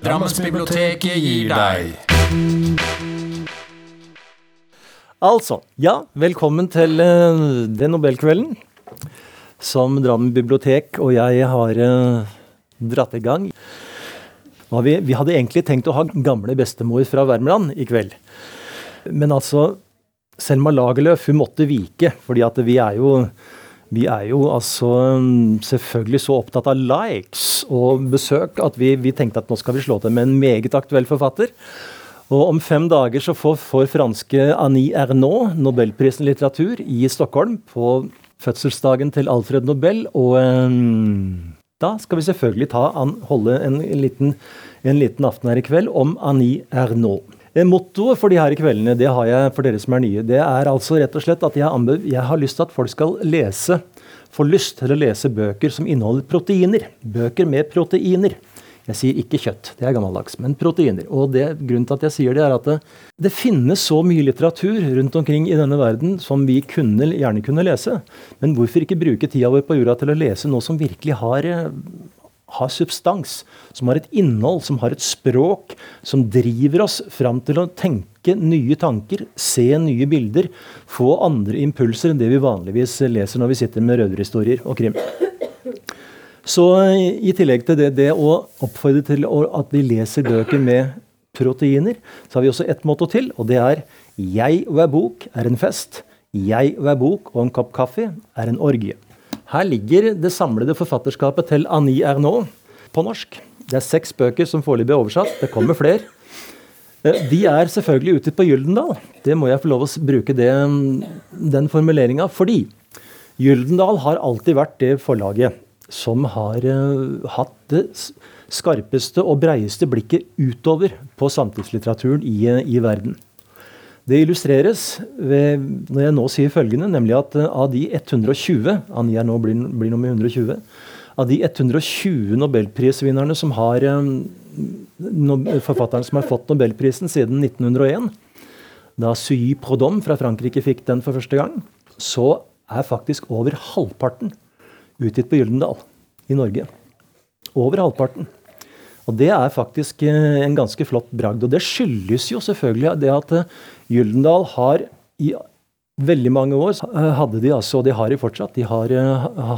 Drammensbiblioteket gir deg Altså, ja, velkommen til uh, den Nobelkvelden som Drammen bibliotek og jeg har uh, dratt i gang. Vi, vi, hadde egentlig tenkt å ha gamle bestemor fra Värmland i kveld. Men altså, Selma Lagerlöf hun måtte vike, fordi at vi er jo vi er jo altså mm, selvfølgelig så opptatt av likes og besøk at vi, vi tenkte at nå skal vi slå til med en meget aktuell forfatter. Og om fem dager så får, får franske Annie Ernaux nobelprisen i litteratur i Stockholm på fødselsdagen til Alfred Nobel. Og um, da skal vi selvfølgelig ta, holde en liten, en liten aften her i kveld om Annie Ernaux. Mottoet for de her kveldene det har jeg for dere som er nye. Det er altså rett og slett at jeg, jeg har lyst til at folk skal lese, få lyst til å lese bøker som inneholder proteiner. Bøker med proteiner. Jeg sier ikke kjøtt, det er gammeldags, men proteiner. Og det, grunnen til at jeg sier det, er at det, det, finnes så mye litteratur rundt omkring i denne verden som vi kunne, gjerne kunne lese. Men hvorfor ikke bruke tida vår på jorda til å lese noe som virkelig har har substans, som har et innhold, som har et språk, som driver oss fram til å tenke nye tanker, se nye bilder, få andre impulser enn det vi vanligvis leser når vi sitter med røverhistorier og krim. Så i tillegg til det, det å oppfordre til at vi leser bøker med proteiner, så har vi også ett motto til, og det er 'Jeg og ei bok er en fest'. 'Jeg og ei bok og en kopp kaffe er en orgie'. Her ligger det samlede forfatterskapet til Annie Ernaux på norsk. Det er seks bøker som foreløpig er oversatt. Det kommer flere. Eh, de er selvfølgelig ute på Gyldendal. Det må jeg få lov å bruke det, den formuleringa. Fordi Gyldendal har alltid vært det forlaget som har uh, hatt det skarpeste og breieste blikket utover på samtidslitteraturen i, i verden. Det illustreres ved, når jeg nå sier følgende, nemlig at eh, av de 120 Anja nå blir, blir nummer 120 av de 120 nobelprisvinnerne som har eh, forfatteren som har fått nobelprisen siden 1901, da Suy Prodom fra Frankrike fikk den for første gang, så er faktisk over halvparten utgitt på Gyldendal i Norge. Over halvparten. Og det er faktisk eh, en ganske flott bragd. Og det skyldes jo selvfølgelig det at eh, Gyldendal har i veldig mange år eh, hadde de altså, og de har de fortsatt, de har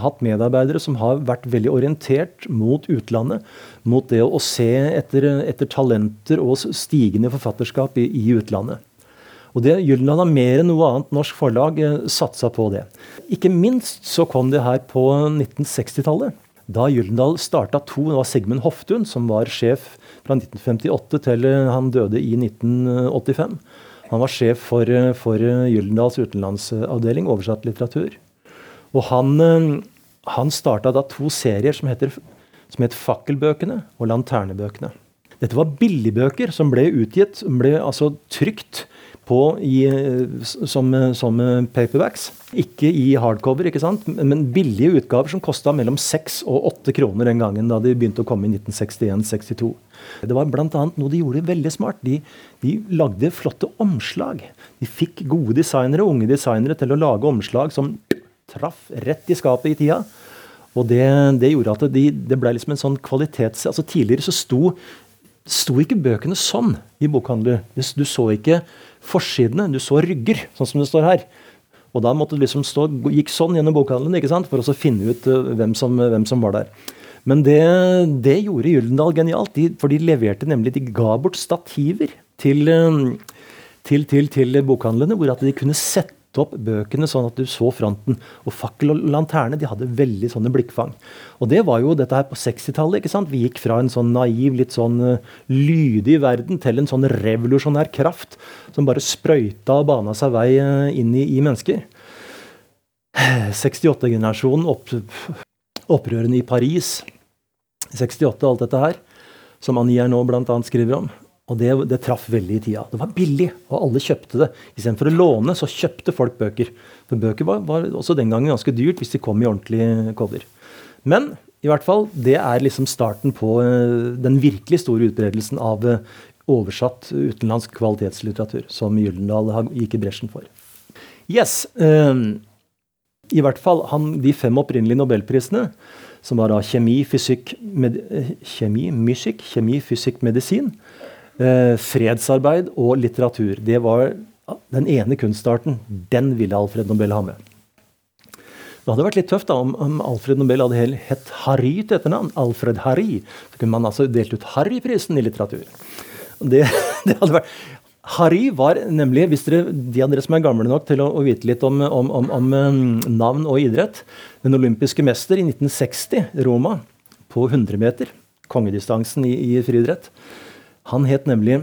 hatt medarbeidere som har vært veldig orientert mot utlandet. Mot det å se etter, etter talenter og stigende forfatterskap i, i utlandet. Og det, Gyldendal har mer enn noe annet norsk forlag satsa på det. Ikke minst så kom det her på 1960-tallet. Da Gyldendal starta to, det var Sigmund Hoftun som var sjef fra 1958 til eh, han døde i 1985. Han var sjef for, eh, for eh, Gyldendals utenlandsavdeling, oversatt litteratur. Og han, han starta da to serier som, heter, som het Fakkelbøkene og Lanternebøkene. Dette var billigbøker som ble utgitt, ble altså trygt på i, som, som, paperbacks. Ikke i hardcover, ikke sant? men billige utgaver som kosta mellom 6 og 8 kroner den gangen da de begynte å komme i 1961-62. Det var bl.a. noe de gjorde veldig smart. De, de, lagde flotte omslag. De fikk gode designere, unge designere til å lage omslag som traff rett i skapet i tida. Og det, det gjorde at de, det ble liksom en sånn kvalitets... altså Tidligere så sto, sto ikke bøkene sånn i bokhandler. Du så ikke forsidene. Du så rygger, sånn som det står her. Og da måtte du liksom stå, gikk sånn gjennom bokhandelen ikke sant? for å finne ut uh, hvem, som, hvem, som, var der. Men det, det gjorde Gyldendal genialt, de, for de leverte nemlig De ga bort stativer til, uh, til, til, til bokhandlene, hvor at de kunne sette opp bøkene sånn at du så fronten. Og fakkel og lanterne de hadde veldig sånne blikkfang. Og det var jo dette her på 60-tallet. ikke sant? Vi gikk fra en sånn naiv, litt sånn uh, lydig verden til en sånn revolusjonær kraft som bare sprøyta og bana seg vei uh, inn i, i mennesker. 68-generasjonen, opp, opprørene i Paris, 68, alt dette her, som Annie nå bl.a. skriver om. Og det, det, traff veldig i tida. Det var billig, og alle kjøpte det. Istedenfor å låne, så kjøpte folk bøker. For bøker var, var, også den gangen ganske dyrt hvis de kom i ordentlig cover. Men i hvert fall, det er liksom starten på uh, den virkelig store utbredelsen av uh, oversatt utenlandsk kvalitetslitteratur, som Gyldendal gikk i bresjen for. Yes. Uh, I hvert fall han, de fem opprinnelige nobelprisene som var da kjemi, fysikk, med, kjemi, musikk, kjemi, fysikk, medisin. Eh, fredsarbeid og litteratur. Det var den ene kunstarten. Den ville Alfred Nobel ha med. Det hadde vært litt tøft da om, Alfred Nobel hadde hett Harry til etternavn. Alfred Harry. Så kunne man altså delt ut Harry-prisen i litteratur. Det, det, hadde vært Harry var nemlig, hvis dere, de av dere som er gamle nok til å, å vite litt om, om, om, om, mm, navn og idrett Den olympiske mester i 1960, Roma, på 100 meter, kongedistansen i, i friidrett, han het nemlig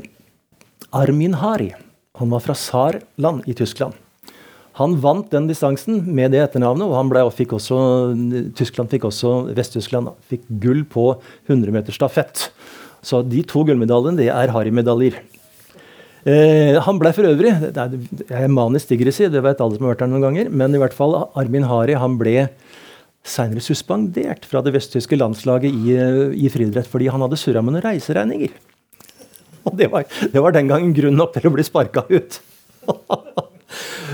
Armin Hari. Han var fra Saarland i Tyskland. Han vant den distansen med det etternavnet, og han ble, fikk også, Tyskland fikk også Vest-Tyskland fikk gull på 100 meter stafett. Så de to gullmedaljene det er Harry-medaljer. Eh, han ble for øvrig det er, Jeg er manisk digresi, det vet alle som har vært her noen ganger. Men i hvert fall Armin Hari han ble seinere suspendert fra det vesttyske landslaget i, eh, i friidrett fordi han hadde surra med noen reiseregninger. Og det var, det var den gangen grunn nok til å bli sparka ut.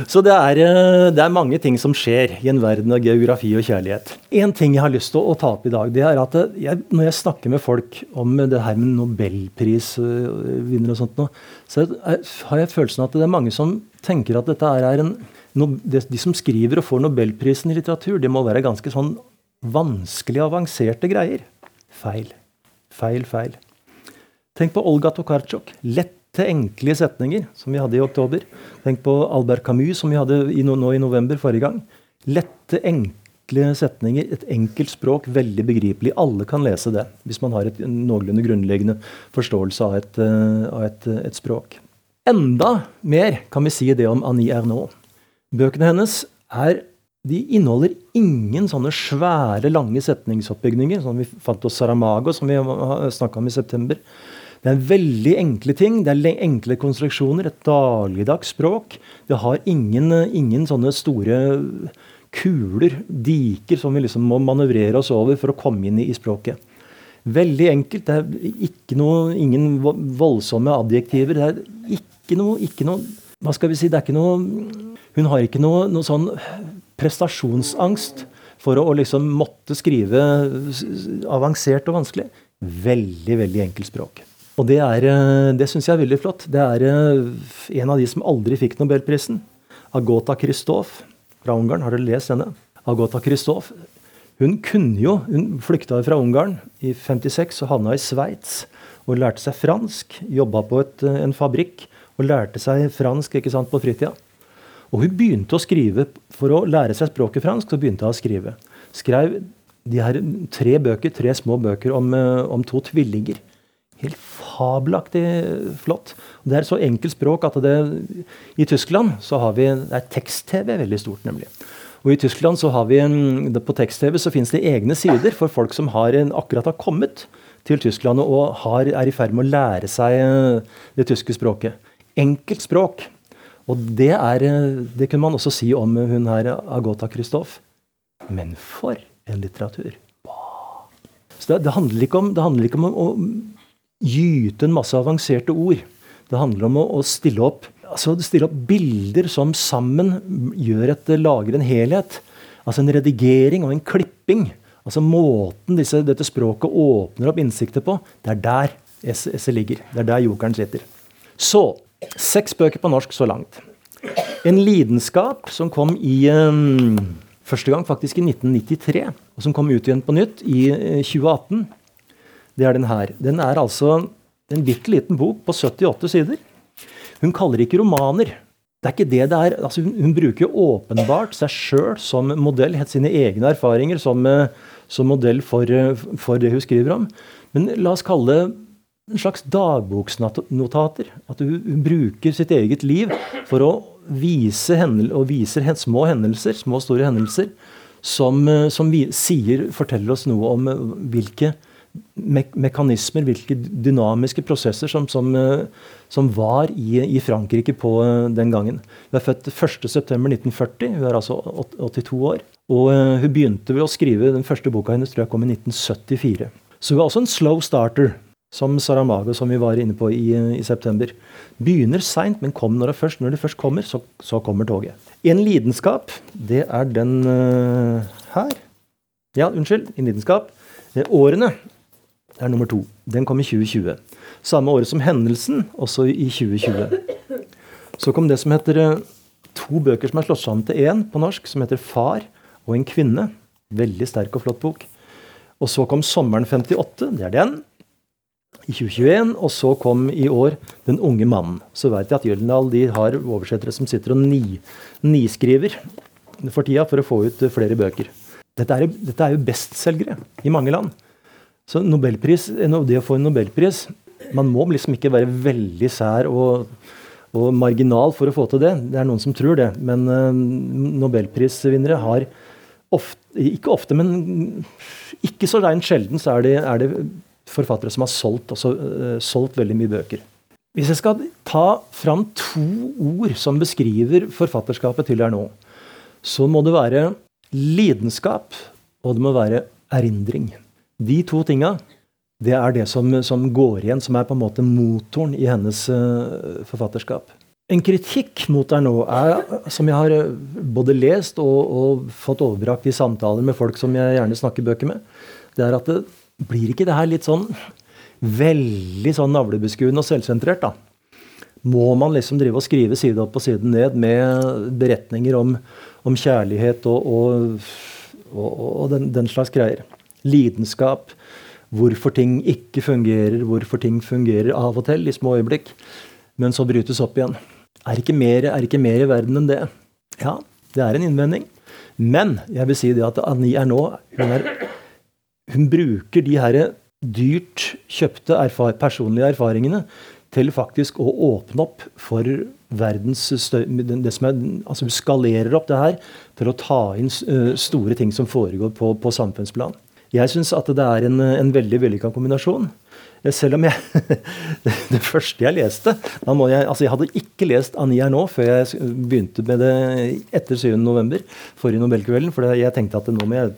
Så det er, eh, det er, mange ting som skjer i en verden av geografi og kjærlighet. En ting jeg har lyst til å, ta opp i dag, det er at jeg, når jeg snakker med folk om det her med nobelprisvinner og sånt, nå, så har jeg følelsen av at det er mange som tenker at dette er en De som skriver og får nobelprisen i litteratur, det må være ganske sånn vanskelig avanserte greier. Feil. Feil, feil. Tenk på Olga Tokarczuk. Lette, enkle setninger som vi hadde i oktober. Tenk på Albert Camus, som vi hadde i nå i november forrige gang. Lette, enkle setninger, et enkelt språk, veldig begripelig. Alle kan lese det, hvis man har et noenlunde grunnleggende forståelse av et, uh, av et, et språk. Enda mer kan vi si det om Annie Ernaux. Bøkene hennes er de inneholder ingen sånne svære, lange setningsoppbygninger, som vi fant hos Saramago, som vi snakka om i september. Det er veldig enkle ting. Det er enkle konstruksjoner. Et dagligdags språk. Det har ingen, ingen sånne store kuler, diker, som vi liksom må manøvrere oss over for å komme inn i, språket. Veldig enkelt. Det er noe, ingen voldsomme adjektiver. Det er ikke noe, ikke noe Hva skal vi si? Det er ikke noe Hun har ikke noe, noe sånn prestasjonsangst for å, å liksom måtte skrive avansert og vanskelig. Veldig, veldig enkelt språk. Og det, er, eh, det syns jeg er veldig flott. Det er eh, en av de som aldri fikk nobelprisen. Agota Kristoff fra Ungarn. Har dere lest henne? Agota Kristoff. Hun kunne jo Hun flykta fra Ungarn i 56 og havna i Sveits. Og lærte seg fransk. Jobba på et, eh, en fabrikk og lærte seg fransk ikke sant, på fritida. Og hun begynte å skrive for å lære seg språket fransk. så begynte hun å skrive. Skrev de her tre bøker, tre små bøker om, om to tvillinger. Helt fabelaktig flott. Det er så enkelt språk at det, i Tyskland så har vi det er tekst-TV veldig stort, nemlig. Og i Tyskland så har vi en, På tekst-TV så finnes det egne sider for folk som har en, akkurat har kommet til Tyskland og har, er i ferd med å lære seg eh, det tyske språket. Enkelt språk. Og det, er, eh, det kunne man også si om hun her Agota Kristoff. Men for en litteratur! Så det, det, handler ikke om, det handler ikke om å gyte en masse avanserte ord. Det handler om å, å stille, opp, altså stille opp bilder som sammen gjør et, lager en helhet. Altså en redigering og en klipping. Altså Måten disse, dette språket åpner opp innsikter på, det er der esset ligger. Det er der jokeren sitter. Så seks bøker på norsk så langt. En lidenskap som kom i um, første gang faktisk i 1993, og som kom ut igjen på nytt i 2018 det er den her. Den er altså en bitte liten bok på 78 sider. Hun kaller ikke romaner. Det er ikke det det er. Altså, hun, hun, bruker åpenbart seg sjøl som modell, sine egne erfaringer som, eh, som modell for, eh, for, det hun skriver om. Men la oss kalle det en slags dagboksnotater. At hun, hun, bruker sitt eget liv for å vise, hendel, og viser små hendelser, små store hendelser, som, eh, som vi, sier, forteller oss noe om hvilke me mekanismer, hvilke dynamiske prosesser som, som, eh, som var i, i, Frankrike på eh, den gangen. Hun er født 1.9.1940, hun er altså 82 år. Og eh, hun begynte ved å skrive den første boka hennes tror jeg kom i 1974. Så hun er også en slow starter, som Saramago, som vi var inne på i, i september. Begynner seint, men kom når det først, når det først kommer, så, så kommer toget. En lidenskap, det er den her. Ja, unnskyld. En lidenskap. Eh, årene er nummer to. Den kom i 2020. Samme året som hendelsen, også i 2020. Så kom det som heter eh, to bøker som er slått sammen til én på norsk, som heter 'Far og en kvinne'. Veldig sterk og flott bok. Og så kom 'Sommeren 58'. Det er den. I 2021. Og så kom i år 'Den unge mannen'. Så vet jeg at Gyldendal de har oversettere som sitter og ni, niskriver for tida for å få ut flere bøker. Dette er, dette er jo bestselgere i mange land. Så Nobelpris, det å få en nobelpris Man må liksom ikke være veldig sær og, og, marginal for å få til det. Det er noen som tror det. Men uh, nobelprisvinnere har ofte, ikke ofte, men ikke så reint sjelden så er det, er det forfattere som har solgt, også, uh, solgt veldig mye bøker. Hvis jeg skal ta fram to ord som beskriver forfatterskapet til her nå, så må det være lidenskap, og det må være erindring. De to tinga det er det som, som, går igjen, som er på en måte motoren i hennes uh, forfatterskap. En kritikk mot deg nå er, som jeg har eh, både lest og, og, fått overbrakt i samtaler med folk som jeg gjerne snakker bøker med, det er at det blir ikke det her litt sånn veldig sånn navlebeskuende og selvsentrert, da? Må man liksom drive og skrive side opp og side ned med beretninger om, om kjærlighet og, og, og den, den slags greier? Lidenskap, hvorfor ting ikke fungerer, hvorfor ting fungerer av og til i små øyeblikk, men så brytes opp igjen. Er ikke mer, er ikke mer i verden enn det? Ja, det er en innvending. Men jeg vil si det at Annie er nå hun, er, hun bruker de her dyrt kjøpte erfar personlige erfaringene til faktisk å åpne opp for verdens støy, det som er, altså Hun skalerer opp det her til å ta inn store ting som foregår på, på samfunnsplan. Jeg syns at det er en, en veldig vellykka kombinasjon. Selv om jeg Det første jeg leste jeg, altså jeg hadde ikke lest Ania nå før jeg begynte med det etter 7.11., forrige Nobelkvelden. For jeg tenkte at nå må jeg,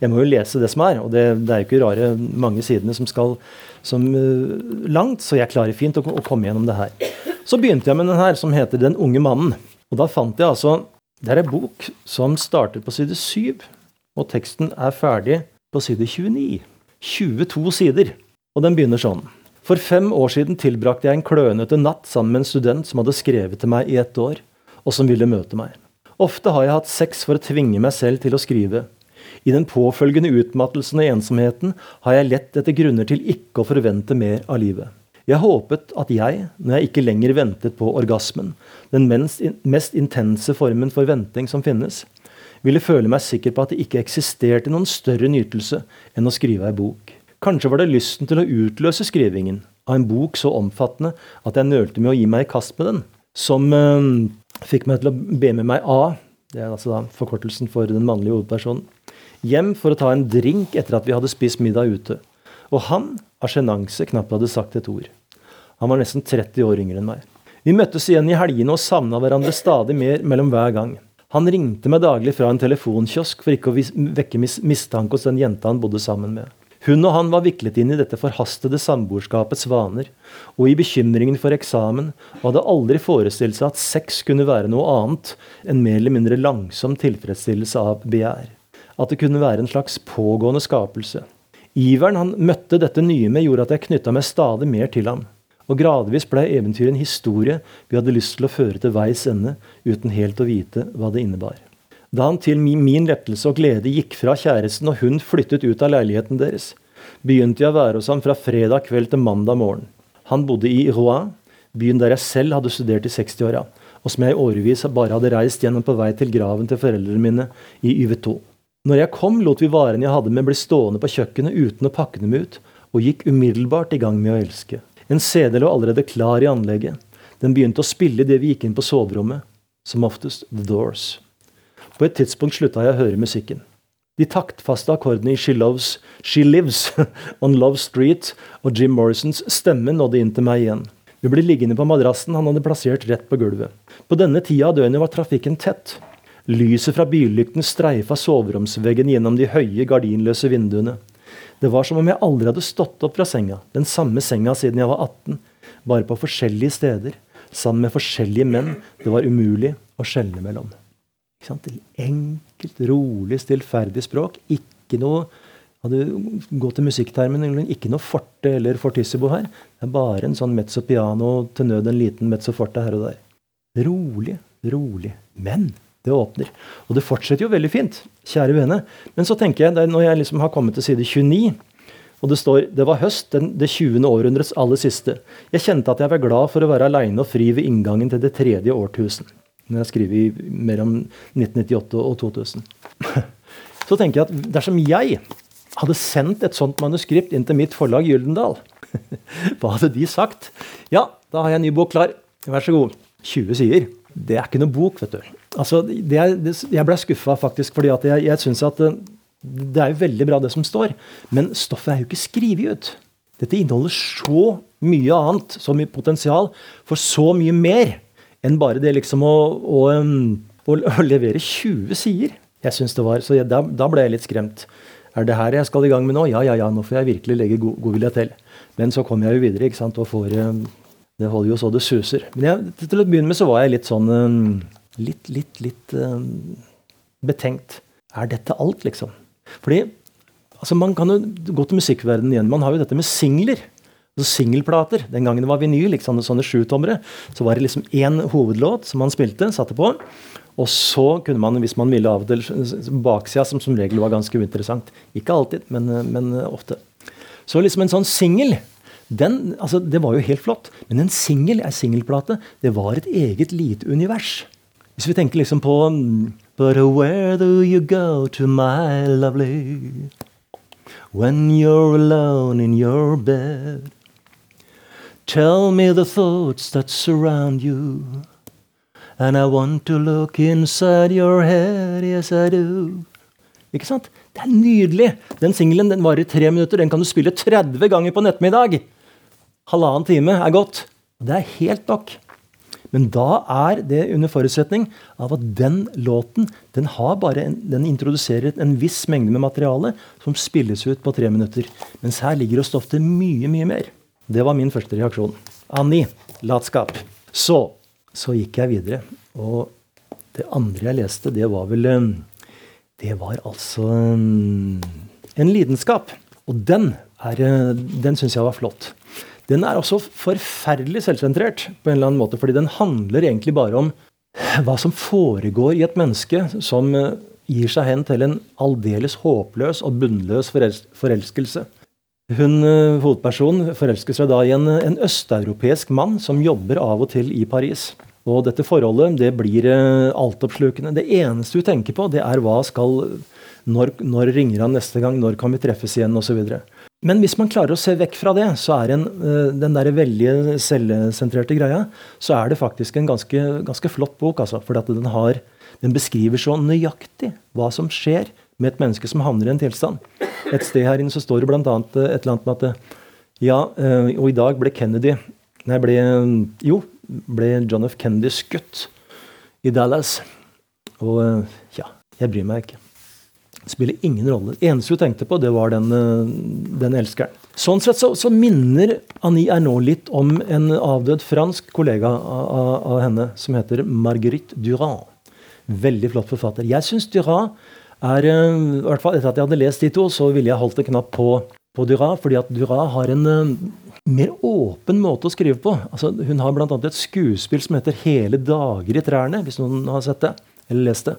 jeg må jo lese det som er. Og det, det er jo ikke rare mange sidene som skal som, uh, langt, så jeg klarer fint å, å, komme gjennom det her. Så begynte jeg med den her, som heter 'Den unge mannen'. Og da fant jeg altså Det er ei bok som starter på side 7, og teksten er ferdig på side 29. 22 sider. Og den begynner sånn. For fem år siden tilbrakte jeg en klønete natt sammen med en student som hadde skrevet til meg i ett år, og som ville møte meg. Ofte har jeg hatt sex for å tvinge meg selv til å skrive. I den påfølgende utmattelsen og ensomheten har jeg lett etter grunner til ikke å forvente mer av livet. Jeg håpet at jeg, når jeg ikke lenger ventet på orgasmen, den mest intense formen for venting som finnes, ville føle meg sikker på at det ikke eksisterte noen større nytelse enn å skrive ei bok. Kanskje var det lysten til å utløse skrivingen av en bok så omfattende at jeg nølte med å gi meg i kast med den, som øh, fikk meg til å be med meg A, det er altså da forkortelsen for den mannlige hovedpersonen, hjem for å ta en drink etter at vi hadde spist middag ute. Og han, av sjenanse, knapt hadde sagt et ord. Han var nesten 30 år yngre enn meg. Vi møttes igjen i helgene og savna hverandre stadig mer mellom hver gang. Han ringte meg daglig fra en telefonkiosk for ikke å vekke mistanke hos den jenta han bodde sammen med. Hun og han var viklet inn i dette forhastede samboerskapets vaner, og i bekymringen for eksamen og hadde aldri forestilt seg at sex kunne være noe annet enn mer eller mindre langsom tilfredsstillelse av begjær. At det kunne være en slags pågående skapelse. Iveren han møtte dette nye med, gjorde at jeg knytta meg stadig mer til ham. Og gradvis blei eventyret en historie vi hadde lyst til å føre til veis ende, uten helt å vite hva det innebar. Da han til min lettelse og glede gikk fra kjæresten og hun flyttet ut av leiligheten deres, begynte jeg å være hos ham fra fredag kveld til mandag morgen. Han bodde i Rouen, byen der jeg selv hadde studert i 60-åra, og som jeg i årevis bare hadde reist gjennom på vei til graven til foreldrene mine i Yvetot. Når jeg kom, lot vi varene jeg hadde med bli stående på kjøkkenet uten å pakke dem ut, og gikk umiddelbart i gang med å elske. En CD lå allerede klar i anlegget. Den begynte å spille idet vi gikk inn på soverommet. Som oftest The Doors. På et tidspunkt slutta jeg å høre musikken. De taktfaste akkordene i She, Loves, She Lives On Love Street og Jim Morrisons stemme nådde inn til meg igjen. Vi ble liggende på madrassen han hadde plassert rett på gulvet. På denne tida av døgnet var trafikken tett. Lyset fra bylykten streifa soveromsveggen gjennom de høye, gardinløse vinduene. Det var som om jeg aldri hadde stått opp fra senga, den samme senga siden jeg var 18, bare på forskjellige steder, sammen med forskjellige menn det var umulig å skjelne mellom. Enkelt, rolig, stillferdig språk. Ikke ikke noe gått til musikktermen, ikke noe forte eller fortissimo her. Det er bare en sånn mezzo piano, til nød en liten mezzo forte her og der. Rolig, rolig. Men det åpner. Og det fortsetter jo veldig fint, kjære vene. Men så tenker jeg, når jeg liksom har kommet til side 29, og det står det var høst, den, det 20. århundrets aller siste. Jeg kjente at jeg var glad for å være aleine og fri ved inngangen til det tredje årtusen. Når jeg skriver mellom 1998 og 2000. Så tenker jeg at dersom jeg hadde sendt et sånt manuskript inn til mitt forlag Gyldendal, hva hadde de sagt? Ja, da har jeg en ny bok klar. Vær så god. 20 sider. Det er ikke noe bok, vet du. Altså, er, det, jeg ble skuffa faktisk, fordi at jeg, jeg syns at eh, det er jo veldig bra, det som står, men stoffet er jo ikke skrevet ut. Dette inneholder så mye annet, så mye potensial for så mye mer enn bare det liksom å, å, å, å levere 20 sider. Jeg synes det var, så jeg, da, da ble jeg litt skremt. Er det her jeg skal i gang med nå? Ja, ja, ja, nå får jeg virkelig legge god, vilje til. Men så kommer jeg jo videre ikke sant, og får Det holder jo så det suser. Men jeg, til å begynne med så var jeg litt sånn eh, Litt, litt, litt um, betenkt. Er dette alt, liksom? Fordi altså man kan jo gå til musikkverdenen igjen. Man har jo dette med singler. Altså Singelplater. Den gangen det var vinyl, liksom, sånne sjutommere, så var det liksom én hovedlåt som man spilte, satte på. Og så kunne man, hvis man ville av og til, baksida, som som regel var ganske uinteressant. Ikke alltid, men, men ofte. Så liksom en sånn singel, den, altså det var jo helt flott. Men en singel, ei singelplate, det var et eget lite univers. Hvis vi tenker liksom på But where do you go to, my lovely, when you're alone in your bed? Tell me the thoughts that surround you. And I want to look inside your head, yes I do. Ikke sant? Det er nydelig! Den singelen den varer tre minutter. Den kan du spille 30 ganger på en ettermiddag. Halvannen time er godt. Det er helt nok. Men da er det under forutsetning av at den låten den, en, den introduserer en viss mengde med materiale som spilles ut på tre minutter. Mens her ligger det stoff til mye, mye mer. Det var min første reaksjon. Annie, latskap. Så, så gikk jeg videre. Og det andre jeg leste, det var vel eh, Det var altså eh, en lidenskap. Og den, eh, den syns jeg var flott. Den er også forferdelig selvsentrert, på en eller annen måte, fordi den handler egentlig bare om hva som foregår i et menneske som eh, gir seg hen til en aldeles håpløs og bunnløs forelskelse. Hun, eh, Hovedpersonen forelsker seg da i en, en østeuropeisk mann som jobber av og til i Paris. Og dette forholdet det blir eh, altoppslukende. Det eneste du tenker på, det er hva skal når, når ringer han neste gang? Når kan vi treffes igjen? Osv. Men hvis man klarer å se vekk fra det, så er en, eh, den der veldig selvsentrerte greia, så er det faktisk en ganske, ganske flott bok. Altså, for den, den beskriver så nøyaktig hva som skjer med et menneske som havner i en tilstand. Et sted her inne så står det bl.a. Eh, et eller annet med at eh, ja, og i dag ble Kennedy Nei, ble, jo, ble John F. Kennedy skutt i Dallas. Og ja, jeg bryr meg ikke. Spiller ingen rolle. Det eneste hun tenkte på, det var den, eh, den elskeren. Sånn sett så, så, minner Annie Ernaux litt om en avdød fransk kollega av, av, av, henne, som heter Marguerite Durand. Veldig flott forfatter. Jeg syns Durand er eh, i hvert fall Etter at jeg hadde lest de to, så ville jeg holdt en knapp på, på Durand, fordi at Durand har en uh, mer åpen måte å skrive på. Altså, hun har bl.a. et skuespill som heter 'Hele dager i trærne', hvis noen har sett det eller lest det.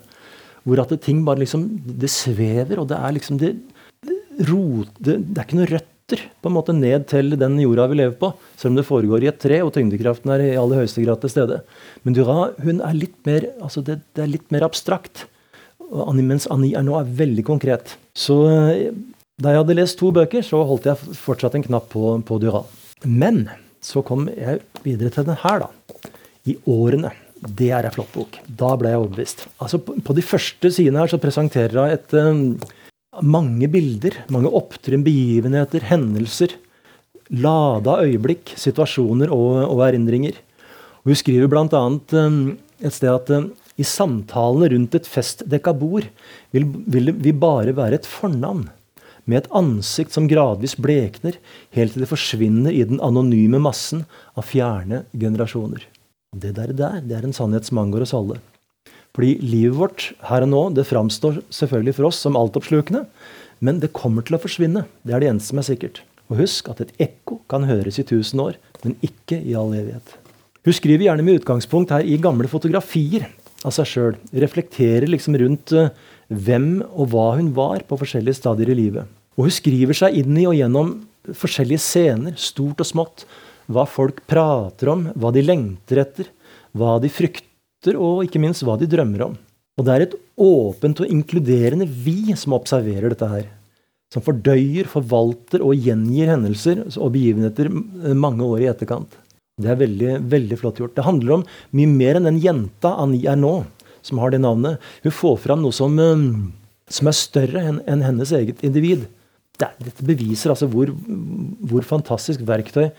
Hvor at det, ting bare liksom Det svever, og det er liksom det, det, rot, det, det er ikke noe røtter på en måte ned til den jorda vi lever på, selv om det foregår i et tre, og tyngdekraften er i aller høyeste grad til stede. Men Dura hun er litt mer, altså det, det er litt mer abstrakt. Mens Annie er nå er veldig konkret. Så eh, da jeg hadde lest to bøker, så holdt jeg fortsatt en knapp på, på Dura. Men så kom jeg videre til den her, da. I årene. Det er ei flott bok. Da ble jeg overbevist. Altså, på, de første sidene her så presenterer hun et um, mange bilder, mange opptrinn, begivenheter, hendelser. Lada øyeblikk, situasjoner og, og erindringer. Og hun skriver bl.a. Um, et sted at um, i samtalene rundt et festdekka bord vil, vil vi bare være et fornavn med et ansikt som gradvis blekner, helt til det forsvinner i den anonyme massen av fjerne generasjoner. Det der, der det er en sannhet som angår oss alle. Fordi livet vårt her og nå det framstår selvfølgelig for oss som altoppslukende. Men det kommer til å forsvinne. Det er det eneste som er sikkert. Og husk at et ekko kan høres i tusen år, men ikke i all evighet. Hun skriver gjerne med utgangspunkt her i gamle fotografier av seg sjøl. Reflekterer liksom rundt uh, hvem og hva hun var på forskjellige stadier i livet. Og hun skriver seg inn i og gjennom forskjellige scener, stort og smått. Hva folk prater om, hva de lengter etter, hva de frykter, og ikke minst hva de drømmer om. Og det er et åpent og inkluderende vi som observerer dette her. Som fordøyer, forvalter og gjengir hendelser og begivenheter mange år i etterkant. Det er veldig, veldig flott gjort. Det handler om mye mer enn den jenta Annie er nå, som har det navnet. Hun får fram noe som, eh, som er større enn en hennes eget individ. Dette beviser altså hvor, hvor, fantastisk verktøy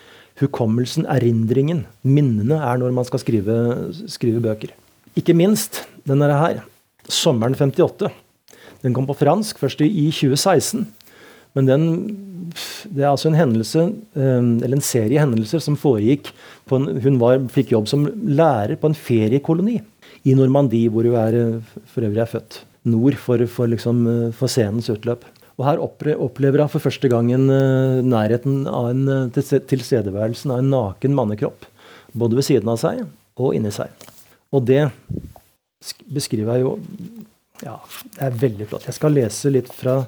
hukommelsen, erindringen, minnene er når man skal skrive, skrive bøker. Ikke minst denne her. 'Sommeren 58'. Den kom på fransk først i 2016. Men den, det er altså en hendelse, eh, eller en serie hendelser som foregikk en, Hun var, fikk jobb som lærer på en feriekoloni i Normandie, hvor hun er, for øvrig er født. Nord for, for, liksom, for scenens utløp. Og her opplever han for første gang uh, nærheten av en uh, tilstedeværelsen av en naken mannekropp. Både ved siden av seg og inni seg. Og det beskriver jeg jo Ja, det er veldig flott. Jeg skal lese litt fra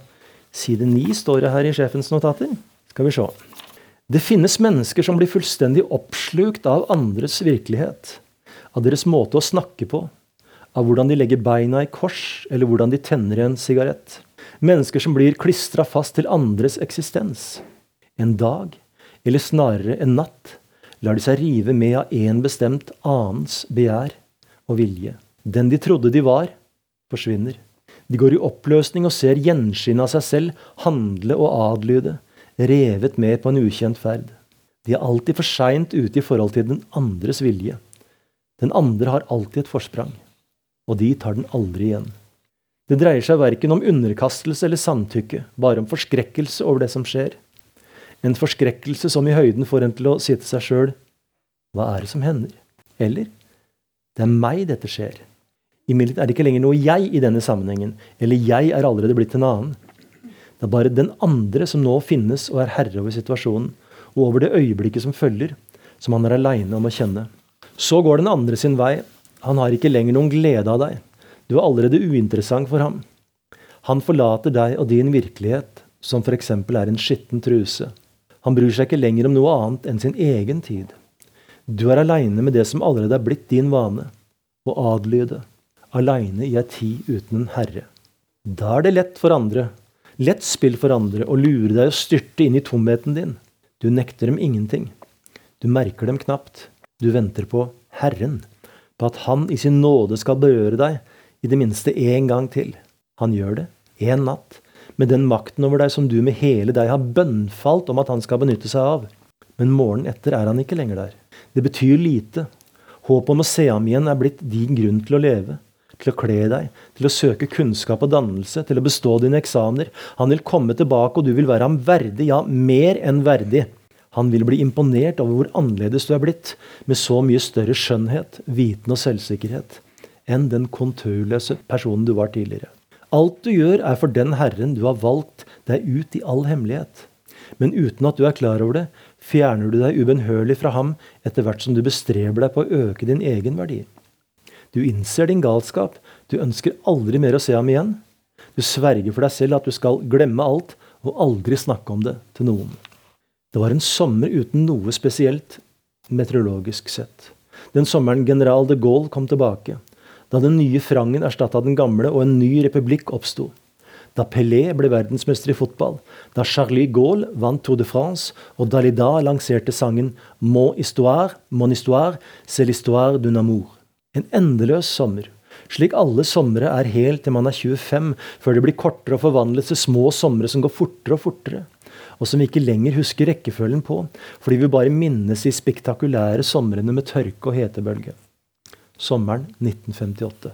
side 9, står det her i sjefens notater. Skal vi se. Det finnes mennesker som blir fullstendig oppslukt av andres virkelighet. Av deres måte å snakke på. Av hvordan de legger beina i kors, eller hvordan de tenner en sigarett. Mennesker som blir klistra fast til andres eksistens. En dag, eller snarere en natt, lar de seg rive med av én bestemt annens begjær og vilje. Den de trodde de var, forsvinner. De går i oppløsning og ser gjenskinnet av seg selv handle og adlyde, revet med på en ukjent ferd. De er alltid for seint ute i forhold til den andres vilje. Den andre har alltid et forsprang, og de tar den aldri igjen. Det dreier seg verken om underkastelse eller samtykke, bare om forskrekkelse over det som skjer. En forskrekkelse som i høyden får en til å si til seg sjøl Hva er det som hender? Eller Det er meg dette skjer. Imidlertid er det ikke lenger noe jeg i denne sammenhengen, eller jeg er allerede blitt en annen. Det er bare den andre som nå finnes og er herre over situasjonen, og over det øyeblikket som følger, som han er aleine om å kjenne. Så går den andre sin vei. Han har ikke lenger noen glede av deg. Du er allerede uinteressant for ham. Han forlater deg og din virkelighet, som f.eks. er en skitten truse. Han bryr seg ikke lenger om noe annet enn sin egen tid. Du er aleine med det som allerede er blitt din vane, å adlyde, aleine i ei tid uten en herre. Da er det lett for andre, lett spill for andre, å lure deg og styrte inn i tomheten din. Du nekter dem ingenting. Du merker dem knapt. Du venter på Herren, på at Han i sin nåde skal berøre deg, i det minste én gang til. Han gjør det, én natt, med den makten over deg som du med hele deg har bønnfalt om at han skal benytte seg av. Men morgenen etter er han ikke lenger der. Det betyr lite. Håpet om å se ham igjen er blitt din grunn til å leve, til å kle deg, til å søke kunnskap og dannelse, til å bestå dine eksamener. Han vil komme tilbake, og du vil være ham verdig, ja, mer enn verdig. Han vil bli imponert over hvor annerledes du er blitt, med så mye større skjønnhet, viten og selvsikkerhet enn den konturløse personen du var tidligere. Alt du gjør, er for den Herren du har valgt deg ut i all hemmelighet. Men uten at du er klar over det, fjerner du deg ubønnhørlig fra ham etter hvert som du bestreber deg på å øke din egen verdi. Du innser din galskap, du ønsker aldri mer å se ham igjen. Du sverger for deg selv at du skal glemme alt og aldri snakke om det til noen. Det var en sommer uten noe spesielt meteorologisk sett. Den sommeren general de Gaulle kom tilbake da den nye Frangen erstatta den gamle og en ny republikk oppsto. Da Pelé ble verdensmester i fotball, da Charlie Gaulle vant Tour de France, og Dalida lanserte sangen Mon histoire, mon histoire, c'est l'histoire d'un amour. En endeløs sommer. Slik alle somre er helt til man er 25, før det blir kortere og forvandles til små somre som går fortere og fortere og som vi ikke lenger husker rekkefølgen på, fordi vi bare minnes de spektakulære somrene med tørke og hetebølge sommeren 1958.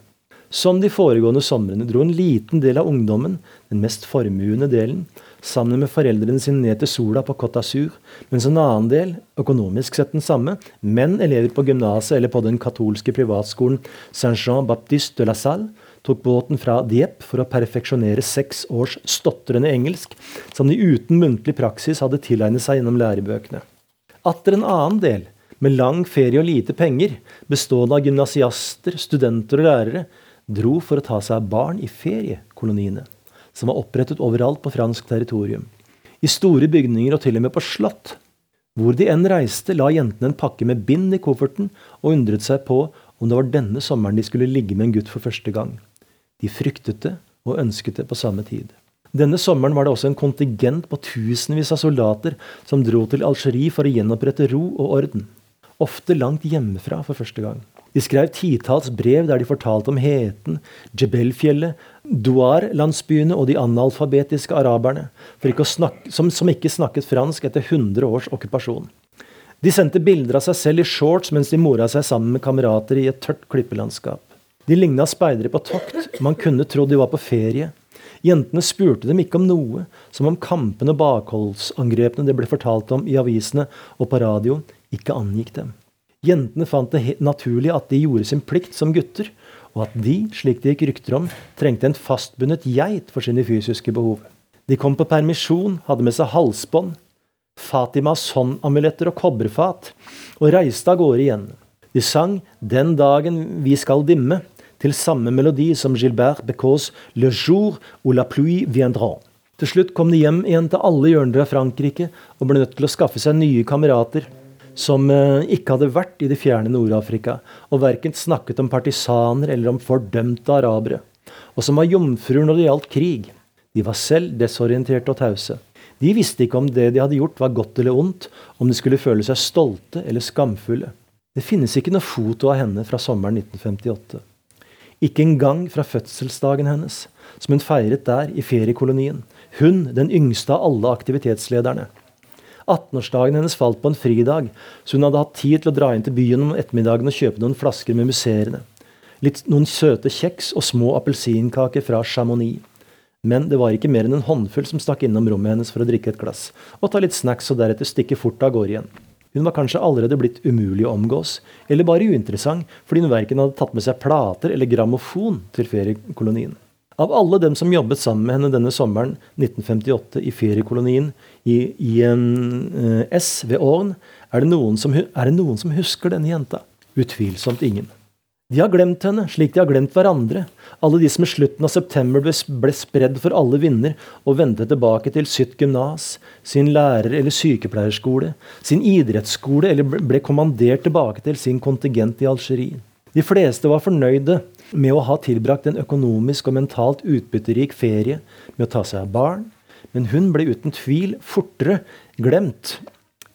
Som de foregående somrene dro en liten del av ungdommen, den mest formuende delen, sammen med foreldrene sine ned til sola på Côte d'Azur, mens en annen del, økonomisk sett den samme, men elever på gymnaset eller på den katolske privatskolen Saint-Jean Baptiste de la Salle, tok båten fra Dieppe for å perfeksjonere seks års stotrende engelsk, som de uten muntlig praksis hadde tilegnet seg gjennom lærebøkene. Atter en annen del, med lang ferie og lite penger, bestående av gymnasiaster, studenter og lærere, dro for å ta seg av barn i feriekoloniene, som var opprettet overalt på fransk territorium. I store bygninger og til og med på slott. Hvor de enn reiste, la jentene en pakke med bind i kofferten og undret seg på om det var denne sommeren de skulle ligge med en gutt for første gang. De fryktet det og ønsket det på samme tid. Denne sommeren var det også en kontingent på tusenvis av soldater som dro til Algerie for å gjenopprette ro og orden. Ofte langt hjemmefra for første gang. De skrev titalls brev der de fortalte om heten, Jebelfjellet, Douar-landsbyene og de analfabetiske araberne, snakke, som, som, ikke snakket fransk etter 100 års okkupasjon. De sendte bilder av seg selv i shorts mens de mora seg sammen med kamerater i et tørt klippelandskap. De ligna speidere på tokt, man kunne trodd de var på ferie. Jentene spurte dem ikke om noe, som om kampene og bakholdsangrepene det ble fortalt om i avisene og på radio, ikke angikk dem. Jentene fant det naturlig at de gjorde sin plikt som gutter, og at de, slik det gikk rykter om, trengte en fastbundet geit for sine fysiske behov. De kom på permisjon, hadde med seg halsbånd, Fatimas håndamuletter og kobberfat, og reiste av gårde igjen. De sang 'Den dagen vi skal dimme', til samme melodi som Gilbert Becaus 'Le jour où la pluie viendra'. Til slutt kom de hjem igjen til alle hjørner av Frankrike og ble nødt til å skaffe seg nye kamerater som eh, ikke hadde vært i det fjerne Nord-Afrika, og verken snakket om partisaner eller om fordømte arabere, og som var jomfruer når det gjaldt krig. De var selv desorienterte og tause. De visste ikke om det de hadde gjort, var godt eller ondt, om de skulle føle seg stolte eller skamfulle. Det finnes ikke noe foto av henne fra sommeren 1958. Ikke engang fra fødselsdagen hennes, som hun feiret der i feriekolonien. Hun, den yngste av alle aktivitetslederne. 18-årsdagen hennes falt på en fridag, så hun hadde hatt tid til å dra inn til byen om ettermiddagen og kjøpe noen flasker med musserende. Litt, noen søte kjeks og små appelsinkaker fra Chamonix. Men det var ikke mer enn en håndfull som stakk innom rommet hennes for å drikke et glass, og ta litt snacks og deretter stikke fort av gårde igjen. Hun var kanskje allerede blitt umulig å omgås, eller bare uinteressant fordi hun verken hadde tatt med seg plater eller grammofon til feriekolonien. Av alle dem som jobbet sammen med henne denne sommeren 1958 i feriekolonien i INS ved Åren, er det, noen som, er det noen som husker denne jenta? Utvilsomt ingen. De har glemt henne, slik de har glemt hverandre. Alle de som i slutten av september ble, ble spredd for alle vinder og vendte tilbake til sitt gymnas, sin lærer- eller sykepleierskole, sin idrettsskole eller ble kommandert tilbake til sin kontingent i Algerie. De fleste var fornøyde med å ha tilbrakt en økonomisk og mentalt utbytterik ferie med å ta seg av barn, men hun ble uten tvil fortere glemt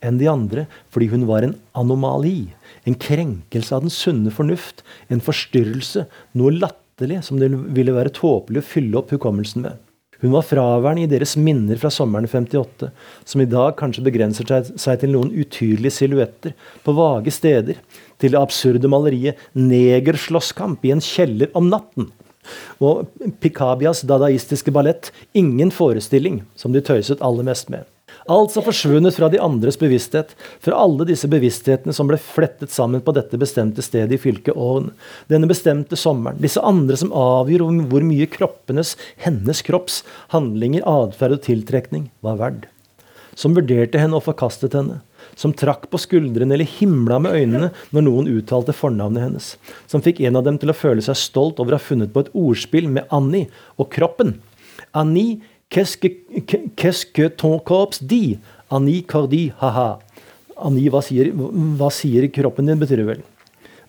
enn de andre fordi hun var en anomali, en krenkelse av den sunne fornuft, en forstyrrelse, noe latterlig som det ville være tåpelig å fylle opp hukommelsen med. Hun var fraværende i deres minner fra sommeren 58, som i dag kanskje begrenser seg til noen utydelige silhuetter på vage steder, til det absurde maleriet 'Negerslåsskamp i en kjeller om natten'. Og Picabias dadaistiske ballett 'Ingen forestilling', som de tøyset aller mest med. Alt som forsvunnet fra de andres bevissthet, fra alle disse bevissthetene som ble flettet sammen på dette bestemte stedet i fylket Ån, denne bestemte sommeren, disse andre som avgjør hvor mye kroppenes, hennes kropps, handlinger, atferd og tiltrekning var verd. Som vurderte henne og forkastet henne som trakk på skuldrene eller himla med øynene når noen uttalte fornavnet hennes, som fikk en av dem til å føle seg stolt over å ha funnet på et ordspill med Annie og kroppen. Annie, qu'est-ce que? Annie Cardi, ha-ha. Ani, hva sier, hva sier kroppen din, betyr det vel.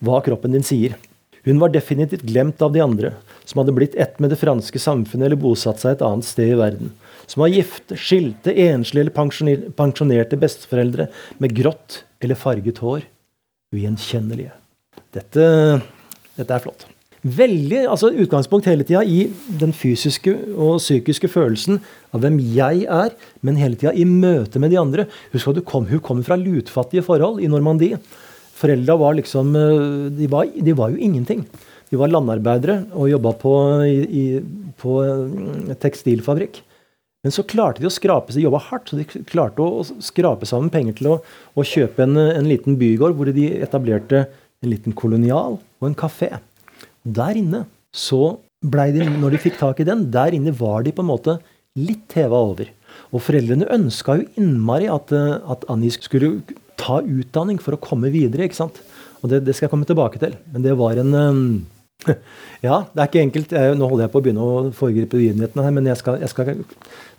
Hva kroppen din sier. Hun var definitivt glemt av de andre, som hadde blitt ett med det franske samfunnet eller bosatt seg et annet sted i verden som var gifte, skilte, enslige eller pensjonerte besteforeldre med grått eller farget hår. Ugjenkjennelige. Dette, dette er flott. Veldig altså utgangspunkt hele tida i den fysiske og psykiske følelsen av hvem jeg er, men hele tida i møte med de andre. Husk at kom, Hun kommer fra lutfattige forhold i Normandie. Foreldra var liksom eh, de var, de var, jo ingenting. De var landarbeidere og jobba på, i, på eh, tekstilfabrikk. Men så klarte de å skrape seg, jobba hardt, så de klarte å skrape sammen penger til å, å kjøpe en, en, liten bygård hvor de etablerte en liten kolonial og en kafé. Der inne så blei de, når de fikk tak i den, der inne var de på en måte litt heva over. Og foreldrene ønska jo innmari at, eh, at Annie skulle ta utdanning for å komme videre. ikke sant? Og det, det, skal jeg komme tilbake til. Men det var en um, Ja, det er ikke enkelt. Nå holder jeg på å begynne å foregripe begivenhetene her, men jeg skal, jeg skal,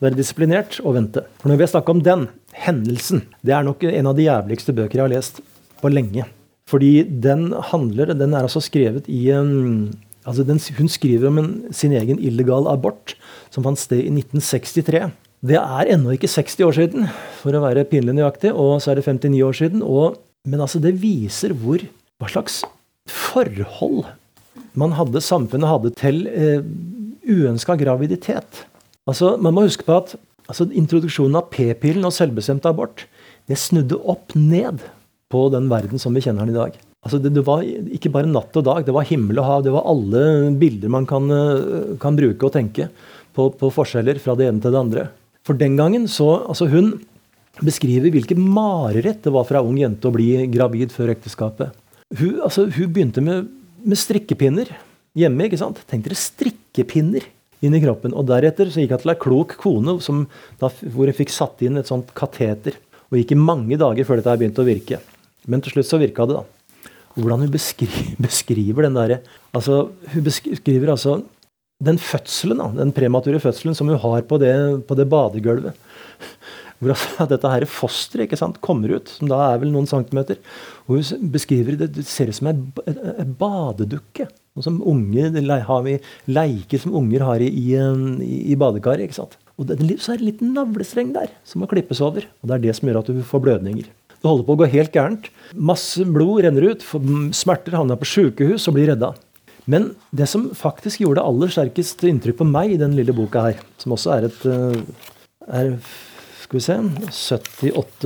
være disiplinert og vente. For når vi har snakka om den hendelsen, det er nok en av de jævligste bøker jeg har lest på lenge. Fordi den handler Den er altså skrevet i um, altså den, Hun skriver om en, sin egen illegal abort som fant sted i 1963. Det er ennå ikke 60 år siden, for å være pinlig nøyaktig, og så er det 59 år siden. Og, men altså, det viser hvor, hva slags forhold man hadde, samfunnet hadde til eh, uønska graviditet. Altså, Man må huske på at altså, introduksjonen av p-pillen og selvbestemt abort det snudde opp ned på den verden som vi kjenner den i dag. Altså, det, det, var ikke bare natt og dag, det var himmel og hav. Det var alle bilder man kan, eh, kan bruke og tenke på, på, forskjeller fra det ene til det andre. For den gangen så Altså, hun beskriver hvilket mareritt det var for ei ung jente å bli gravid før ekteskapet. Hun, altså, hun begynte med med strikkepinner hjemme. ikke sant? Tenk dere strikkepinner inn i kroppen. Og deretter så gikk hun til ei klok kone som, da, hvor hun fikk satt inn et sånt kateter. Og gikk i mange dager før dette begynte å virke. Men til slutt så virka det, da. Hvordan hun beskriver, beskriver den derre altså, Hun beskriver altså den fødselen, da, den premature fødselen som hun har på det, på det badegulvet. Hvor altså, dette her fosteret ikke sant, kommer ut, som da er vel noen centimeter. Og hun beskriver det, det ser ut som en badedukke. Noe som unger har vi leker som unger har i, i, i badekaret. ikke sant? Og det, så er det en liten navlestreng der som må klippes over. Og det er det som gjør at du får blødninger. Det holder på å gå helt gærent. Masse blod renner ut. Smerter havner på sjukehus og blir redda. Men det som faktisk gjorde aller sterkest inntrykk på meg i den lille boka her, som også er et eh, er skal vi se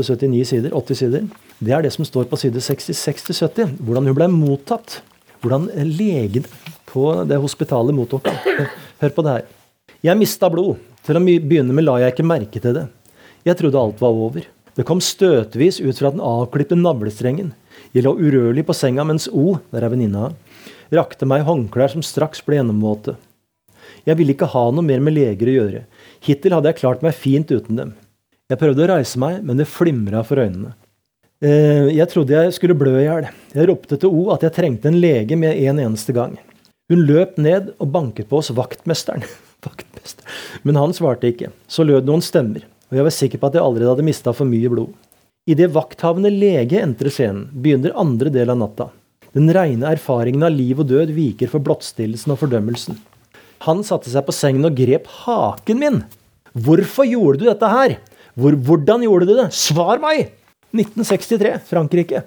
78-79 sider, 80 sider. Det er det som står på side 66-70. Hvordan hun ble mottatt. Hvordan legen på det hospitalet mottok henne. Hør på det her. Jeg mista blod. Til å begynne med la jeg ikke merke til det. Jeg trodde alt var over. Det kom støtvis ut fra den avklipte navlestrengen. Jeg lå urørlig på senga mens O, der er venninna, rakte meg håndklær som straks ble gjennomvåte. Jeg ville ikke ha noe mer med leger å gjøre. Hittil hadde jeg klart meg fint uten dem. Jeg prøvde å reise meg, men det flimra for øynene. Eh, jeg trodde jeg skulle blø i hjel. Jeg ropte til O at jeg trengte en lege med en eneste gang. Hun løp ned og banket på oss vaktmesteren. vaktmesteren. Men han svarte ikke. Så lød noen stemmer, og jeg var sikker på at jeg allerede hadde mista for mye blod. Idet vakthavende lege entrer scenen, begynner andre del av natta. Den reine erfaringen av liv og død viker for blottstillelsen og fordømmelsen. Han satte seg på sengen og grep haken min. Hvorfor gjorde du dette her? Hvor, hvordan gjorde du det? Svar meg! 1963, Frankrike.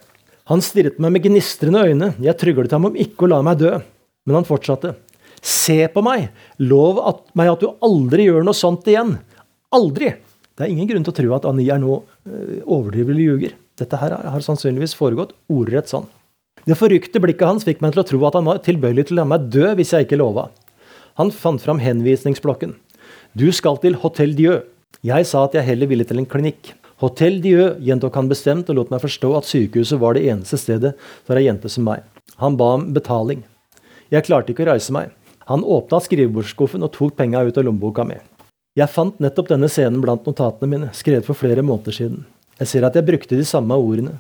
Han stirret meg med gnistrende øyne. Jeg tryglet ham om ikke å la meg dø. Men han fortsatte. Se på meg! Lov at, meg at du aldri gjør noe sånt igjen. Aldri! Det er ingen grunn til å tro at Annie er nå overdrivelig ljuger. Dette her har sannsynligvis foregått ordrett sånn. Det forrykte blikket hans fikk meg til å tro at han var tilbøyelig til å la meg dø hvis jeg ikke lova. Han fant fram henvisningsblokken. Du skal til Hotell Dieu. Jeg sa at jeg heller ville til en klinikk. Hotell Dieu gjentok han bestemt og lot meg forstå at sykehuset var det eneste stedet for ei jente som meg. Han ba om betaling. Jeg klarte ikke å reise meg. Han åpna skrivebordsskuffen og tok penga ut av lommeboka mi. Jeg fant nettopp denne scenen blant notatene mine, skrevet for flere måneder siden. Jeg ser at jeg brukte de samme ordene.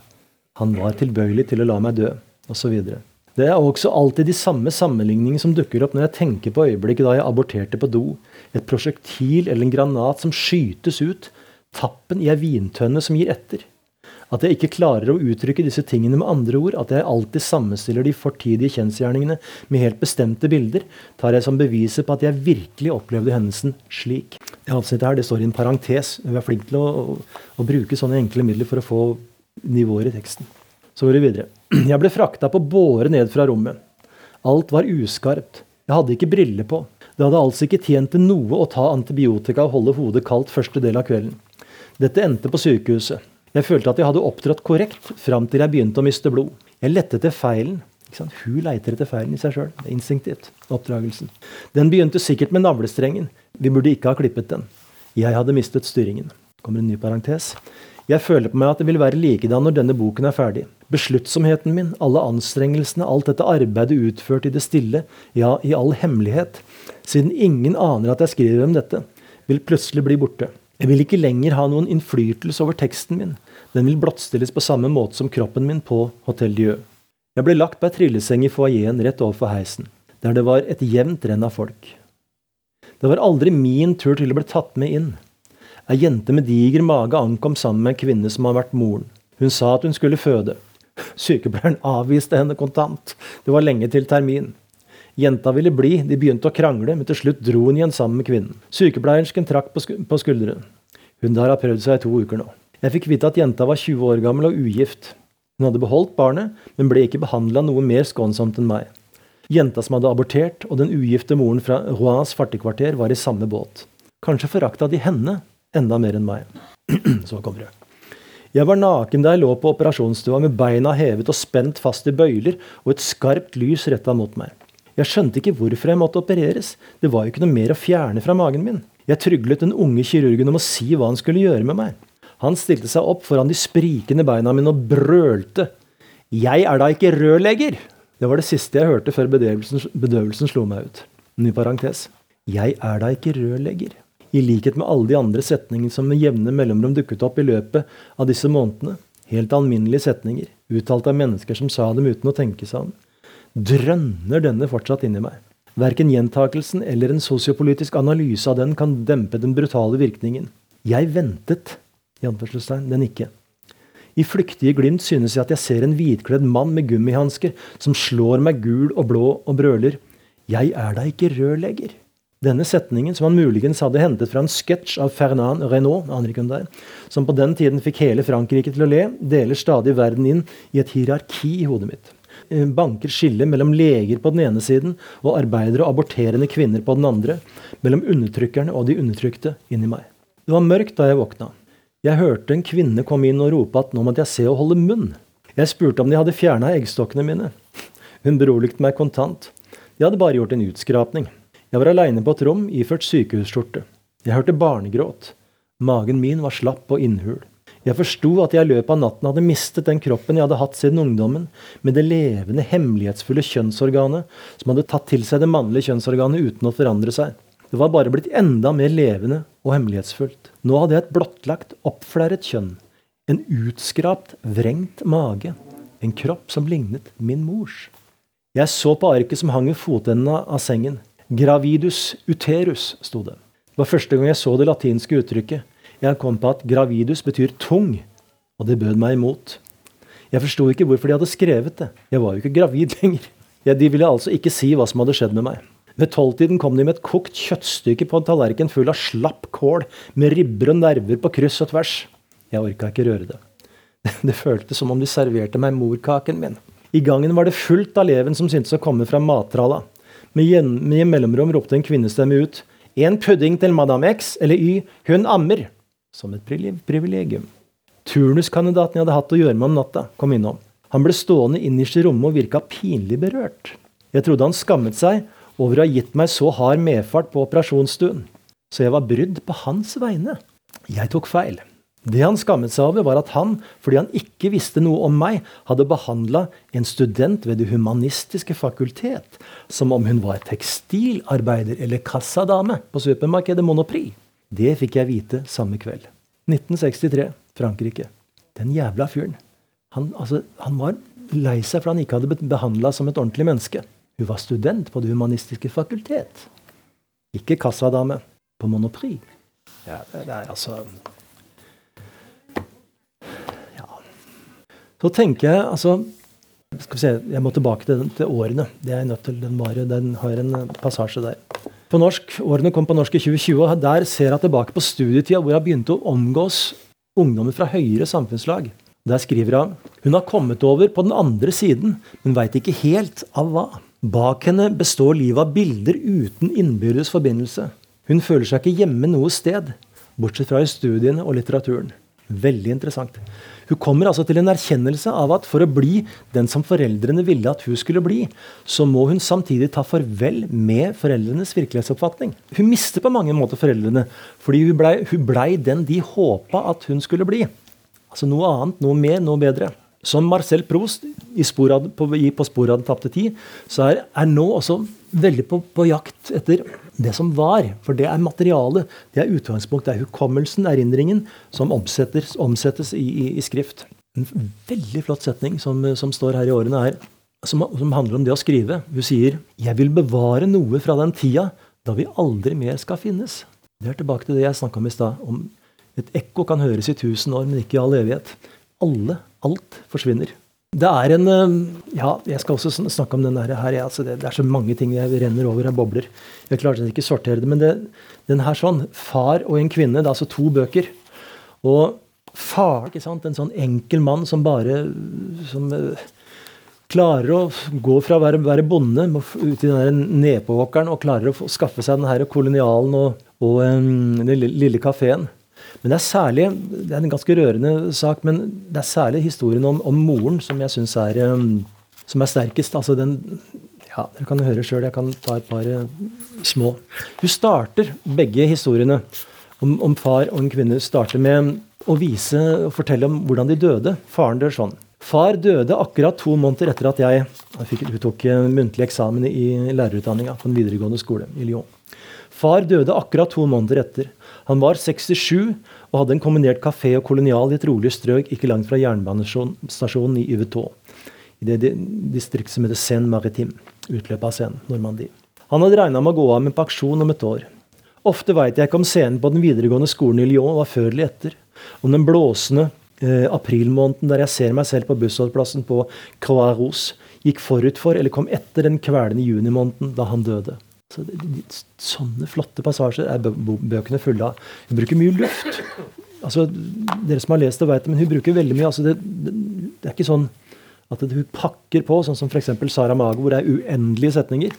Han var tilbøyelig til å la meg dø, osv. Det er også alltid de samme sammenligningene som dukker opp når jeg tenker på øyeblikket da jeg aborterte på do. Et prosjektil eller en granat som skytes ut. Tappen i ei vintønne som gir etter. At jeg ikke klarer å uttrykke disse tingene med andre ord, at jeg alltid sammenstiller de fortidige kjensgjerningene med helt bestemte bilder, tar jeg som beviset på at jeg virkelig opplevde hendelsen slik. Det avsnittet her det står i en parentes. Vi er flinke til å, å, å bruke sånne enkle midler for å få nivåer i teksten. Så går vi videre. Jeg ble frakta på båre ned fra rommet. Alt var uskarpt. Jeg hadde ikke briller på. Det hadde altså ikke tjent til noe å ta antibiotika og holde hodet kaldt første del av kvelden. Dette endte på sykehuset. Jeg følte at jeg hadde opptrådt korrekt fram til jeg begynte å miste blod. Jeg lette etter feilen. Hun leiter etter feilen i seg sjøl. Det er instinktivt. Oppdragelsen. Den begynte sikkert med navlestrengen. Vi burde ikke ha klippet den. Jeg hadde mistet styringen. Kommer en ny parentes. Jeg føler på meg at det vil være likedan når denne boken er ferdig. Besluttsomheten min, alle anstrengelsene, alt dette arbeidet utført i det stille, ja, i all hemmelighet, siden ingen aner at jeg skriver om dette, vil plutselig bli borte. Jeg vil ikke lenger ha noen innflytelse over teksten min. Den vil blottstilles på samme måte som kroppen min på Hotell Dieu. Jeg ble lagt på ei trilleseng i foajeen rett overfor heisen, der det var et jevnt renn av folk. Det var aldri min tur til å bli tatt med inn. Ei jente med diger mage ankom sammen med en kvinne som har vært moren. Hun sa at hun skulle føde. Sykepleieren avviste henne kontant. Det var lenge til termin. Jenta ville bli, de begynte å krangle, men til slutt dro hun igjen sammen med kvinnen. Sykepleiersken trakk på skulderen. Hun der har prøvd seg i to uker nå. Jeg fikk vite at jenta var 20 år gammel og ugift. Hun hadde beholdt barnet, men ble ikke behandla noe mer skånsomt enn meg. Jenta som hadde abortert, og den ugifte moren fra Roins fartekvarter var i samme båt. Kanskje forakta de henne enda mer enn meg. Så kommer det. Jeg var naken da jeg lå på operasjonsstua med beina hevet og spent fast i bøyler og et skarpt lys retta mot meg. Jeg skjønte ikke hvorfor jeg måtte opereres, det var jo ikke noe mer å fjerne fra magen min. Jeg tryglet den unge kirurgen om å si hva han skulle gjøre med meg. Han stilte seg opp foran de sprikende beina mine og brølte. Jeg er da ikke rørlegger! Det var det siste jeg hørte før bedøvelsen, bedøvelsen slo meg ut. Ny parentes. Jeg er da ikke rørlegger i likhet med alle de andre setningene som med jevne mellomrom dukket opp i løpet av disse månedene. Helt alminnelige setninger, uttalt av mennesker som sa dem uten å tenke seg om. Drønner denne fortsatt inni meg. Verken gjentakelsen eller en sosiopolitisk analyse av den kan dempe den brutale virkningen. Jeg ventet i den ikke. I flyktige glimt synes jeg at jeg ser en hvitkledd mann med gummihansker som slår meg gul og blå og brøler. Jeg er da ikke rørlegger. Denne setningen, som han muligens hadde hentet fra en sketsj av Fernand Renault, som på den tiden fikk hele Frankrike til å le, deler stadig verden inn i et hierarki i hodet mitt. Eh, banker skillet mellom leger på den ene siden og arbeidere og aborterende kvinner på den andre. Mellom undertrykkerne og de undertrykte inni meg. Det var mørkt da jeg våkna. Jeg hørte en kvinne komme inn og rope at nå måtte jeg se og holde munn. Jeg spurte om de hadde fjerna eggstokkene mine. Hun beroliget meg kontant. De hadde bare gjort en utskrapning. Jeg var aleine på et rom iført sykehusskjorte. Jeg hørte barnegråt. Magen min var slapp og innhul. Jeg forsto at jeg i løpet av natten hadde mistet den kroppen jeg hadde hatt siden ungdommen, med det levende, hemmelighetsfulle kjønnsorganet som hadde tatt til seg det mannlige kjønnsorganet uten å forandre seg. Det var bare blitt enda mer levende og hemmelighetsfullt. Nå hadde jeg et blottlagt, oppflerret kjønn. En utskrapt, vrengt mage. En kropp som lignet min mors. Jeg så på arket som hang ved fotenden av sengen. Gravidus uterus, sto det. Det var første gang jeg så det latinske uttrykket. Jeg kom på at gravidus betyr tung, og det bød meg imot. Jeg forsto ikke hvorfor de hadde skrevet det. Jeg var jo ikke gravid lenger. De ville altså ikke si hva som hadde skjedd med meg. Ved tolvtiden kom de med et kokt kjøttstykke på en tallerken full av slapp kål, med ribber og nerver på kryss og tvers. Jeg orka ikke røre det. Det føltes som om de serverte meg morkaken min. I gangen var det fullt av leven som syntes å komme fra mattralla. Med, med mellomrom ropte en kvinnestemme ut En pudding til Madame X eller Y, hun ammer. Som et privilegium. Turnuskandidaten jeg hadde hatt å gjøre med om natta, kom innom. Han ble stående innerst i rommet og virka pinlig berørt. Jeg trodde han skammet seg over å ha gitt meg så hard medfart på operasjonsstuen. Så jeg var brydd på hans vegne. Jeg tok feil. Det han skammet seg over, var at han, fordi han ikke visste noe om meg, hadde behandla en student ved Det humanistiske fakultet som om hun var tekstilarbeider eller kassadame på supermarkedet Monoprix. Det fikk jeg vite samme kveld. 1963, Frankrike. Den jævla fyren. Han, altså, han var lei seg for han ikke hadde blitt behandla som et ordentlig menneske. Hun var student på Det humanistiske fakultet. Ikke kassadame på Monoprix. Ja, det er altså Ja. Så tenker jeg altså skal vi se, Jeg må tilbake til, til årene. Det er jeg nødt til. Den, bare, den har en passasje der. På norsk, Årene kom på norsk i 2020. og Der ser jeg tilbake på studietida hvor jeg begynte å omgås ungdommer fra høyere samfunnslag. Der skriver hun hun har kommet over på den andre siden, men veit ikke helt av hva. Bak henne består livet av bilder uten innbyrdes forbindelse. Hun føler seg ikke hjemme noe sted, bortsett fra i studiene og litteraturen. Veldig interessant. Hun kommer altså til en erkjennelse av at for å bli den som foreldrene ville at hun skulle bli, så må hun samtidig ta farvel med foreldrenes virkelighetsoppfatning. Hun mister på mange måter foreldrene, fordi hun blei ble den de håpa at hun skulle bli. Altså noe annet, noe mer, noe bedre. som Marcel Proust i sporad, på, i På sporet av den tapte tid, så er, er nå også veldig på, på, jakt etter det som var. For det er materialet, det er utgangspunkt, det er hukommelsen, erindringen, som omsettes, omsettes i, i, i, skrift. En veldig flott setning som, som står her i årene, er, som, som, handler om det å skrive. Hun sier 'Jeg vil bevare noe fra den tida da vi aldri mer skal finnes'. Det er tilbake til det jeg snakka om i stad. om Et ekko kan høres i tusen år, men ikke i all evighet. Alle Alt forsvinner. Det er en eh, Ja, jeg skal også snakke om den her. Altså det, det, er så mange ting jeg renner over av bobler. Jeg klarte ikke å sortere det. Men det, den her sånn Far og en kvinne. Det er altså to bøker. Og far, ikke sant, en sånn enkel mann som bare som uh, klarer å gå fra å være, være bonde ut i den nedpååkeren og klarer å skaffe seg den her kolonialen og, og um, den lille kafeen. Men det er særlig det er en ganske rørende sak, men det er særlig historien om, om moren som jeg syns er, um, som er sterkest. altså den ja, Dere kan høre sjøl. Jeg kan ta et par uh, små. Hun starter begge historiene om, om, far og en kvinne starter med å vise og fortelle om hvordan de døde. Faren dør sånn. Far døde akkurat to måneder etter at jeg fikk, hun tok uh, muntlig eksamen i lærerutdanninga på en videregående skole i Lyon. Far døde akkurat to måneder etter. Han var 67 og hadde en kombinert kafé og kolonial i et rolig strøk ikke langt fra jernbanestasjonen i Uvetå, i det distriktet som heter Seine-Maritime, utløpet av Seine, Normandie. Han hadde regna med å gå av med pensjon om et år. Ofte veit jeg ikke om scenen på den videregående skolen i Lyon var før eller etter. Om den blåsende eh, aprilmåneden der jeg ser meg selv på bussholdeplassen på Croix gikk forut for eller kom etter den kvelende junimåneden da han døde. Så de, de, sånne flotte passasjer er bøkene fulle av. Hun bruker mye luft. Altså, Dere som har lest det, vet det, men hun bruker veldig mye. Altså, det, det, det, er ikke sånn at hun pakker på, sånn som f.eks. Sara Mago, hvor det er uendelige setninger.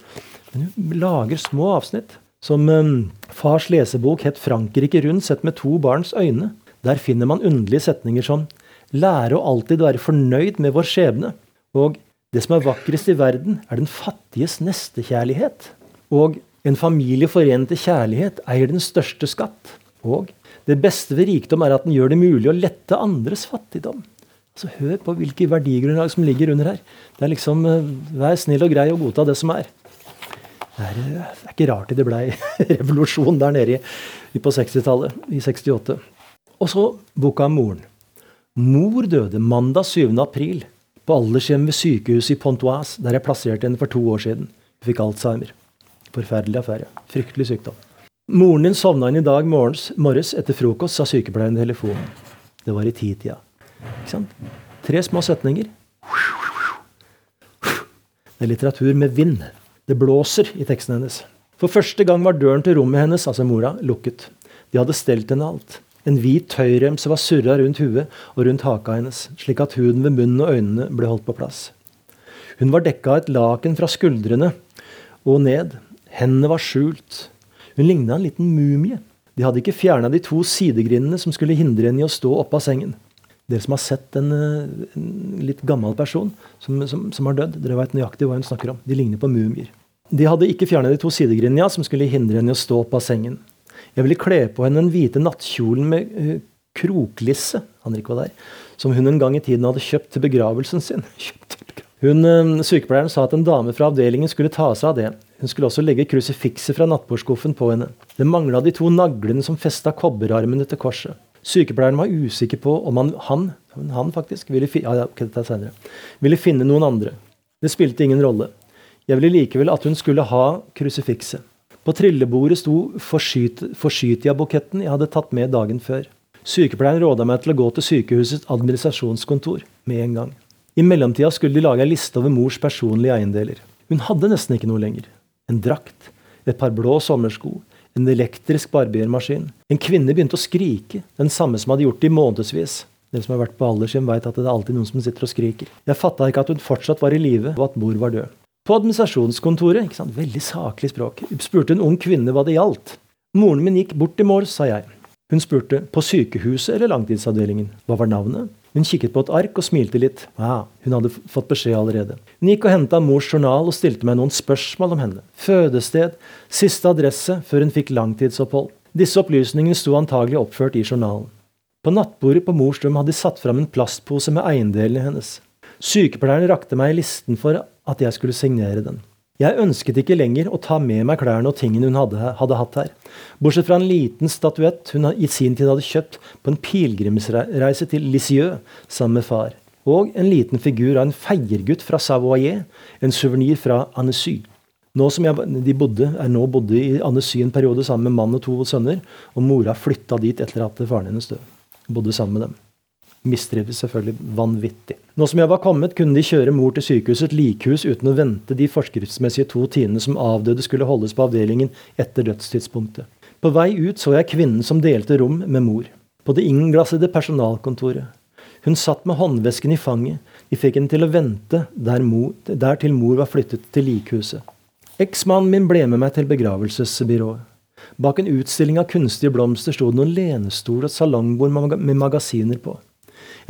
Men hun lager små avsnitt. Som um, fars lesebok het 'Frankrike rundt sett med to barns øyne'. Der finner man underlige setninger som 'lære å alltid være fornøyd med vår skjebne'. Og 'det som er vakrest i verden, er den fattiges nestekjærlighet'. Og en familie forent til kjærlighet eier den største skatt. Og det beste ved rikdom er at den gjør det mulig å lette andres fattigdom. Altså, hør på hvilke verdigrunnlag som ligger under her. Det er liksom uh, Vær snill og grei og godta det som er. Det er, uh, det er ikke rart det blei revolusjon der nede i, på 60-tallet, i 68. Og så boka om moren. Mor døde mandag 7. april på aldershjem ved sykehuset i Pontoise, der jeg plasserte henne for to år siden. Hun fikk alzheimer. Forferdelig affære. Fryktelig sykdom. Moren din sovna inn i dag morgens, morges etter frokost, sa sykepleieren i telefonen. Det var i titida. Ikke sant? Tre små setninger. Det er litteratur med vind. Det blåser i teksten hennes. For første gang var døren til rommet hennes, altså mora, lukket. De hadde stelt henne alt. En hvit tøyremse var surra rundt huet og rundt haka hennes, slik at huden ved munnen og øynene ble holdt på plass. Hun var dekka av et laken fra skuldrene og ned, Hendene var skjult. Hun ligna en liten mumie. De hadde ikke fjerna de to sidegrindene som skulle hindre henne i å stå oppe av sengen. Dere som har sett en, en litt gammel person som, som, som har dødd, dere vet nøyaktig hva hun snakker om. De ligner på mumier. De hadde ikke fjerna de to sidegrindene ja, som skulle hindre henne i å stå opp av sengen. Jeg ville kle på henne den hvite nattkjolen med uh, kroklisse Henrik var der, som hun en gang i tiden hadde kjøpt til begravelsen sin. Hun, uh, Sykepleieren sa at en dame fra avdelingen skulle ta seg av det. Hun skulle også legge krusifikset fra nattbordskuffen på henne. Det mangla de to naglene som festa kobberarmene til korset. Sykepleieren var usikker på om han, han, han faktisk, ville, ja, okay, ville, finne noen andre. Det spilte ingen rolle. Jeg ville likevel at hun skulle ha krusifikset. På trillebordet sto Forsytia-buketten jeg hadde tatt med dagen før. Sykepleieren råda meg til å gå til sykehusets administrasjonskontor med en gang. I mellomtida skulle de lage ei liste over mors personlige eiendeler. Hun hadde nesten ikke noe lenger en drakt, et par blå sommersko, en elektrisk barbermaskin. En kvinne begynte å skrike, den samme som hadde gjort det i månedsvis. Dere som har vært på aldershjem, veit at det er alltid noen som sitter og skriker. Jeg fatta ikke at hun fortsatt var i live, og at mor var død. På administrasjonskontoret, ikke sant, veldig saklig språk, spurte en ung kvinne hva det gjaldt. Moren min gikk bort i morges, sa jeg. Hun spurte på sykehuset eller langtidsavdelingen. Hva var navnet? Hun kikket på et ark og smilte litt. Ja, hun hadde fått beskjed allerede. Hun gikk og henta mors journal og stilte meg noen spørsmål om henne. Fødested, siste adresse før hun fikk langtidsopphold. Disse opplysningene sto antagelig oppført i journalen. På nattbordet på mors rom hadde de satt fram en plastpose med eiendelene hennes. Sykepleieren rakte meg listen for at jeg skulle signere den. Jeg ønsket ikke lenger å ta med meg klærne og tingene hun hadde, hadde, hatt her, bortsett fra en liten statuett hun i sin tid hadde kjøpt på en pilegrimsreise til Lisieux sammen med far, og en liten figur av en feiergutt fra Savoyer, en suvenir fra Annecy. Nå som jeg, de bodde, er nå bodde i Annecy en periode sammen med mann og to sønner, og mora flytta dit etter at faren hennes døde. Bodde sammen med dem. Mistrivdes selvfølgelig vanvittig. Nå som jeg var kommet, kunne de kjøre mor til sykehuset, likhus, uten å vente de forskriftsmessige to timene som avdøde skulle holdes på avdelingen etter dødstidspunktet. På vei ut så jeg kvinnen som delte rom med mor. På det innglassede personalkontoret. Hun satt med håndvesken i fanget. De fikk henne til å vente der, mor, der til mor var flyttet til likhuset. Eksmannen min ble med meg til begravelsesbyrået. Bak en utstilling av kunstige blomster sto det noen lenestol og salongbord med magasiner på.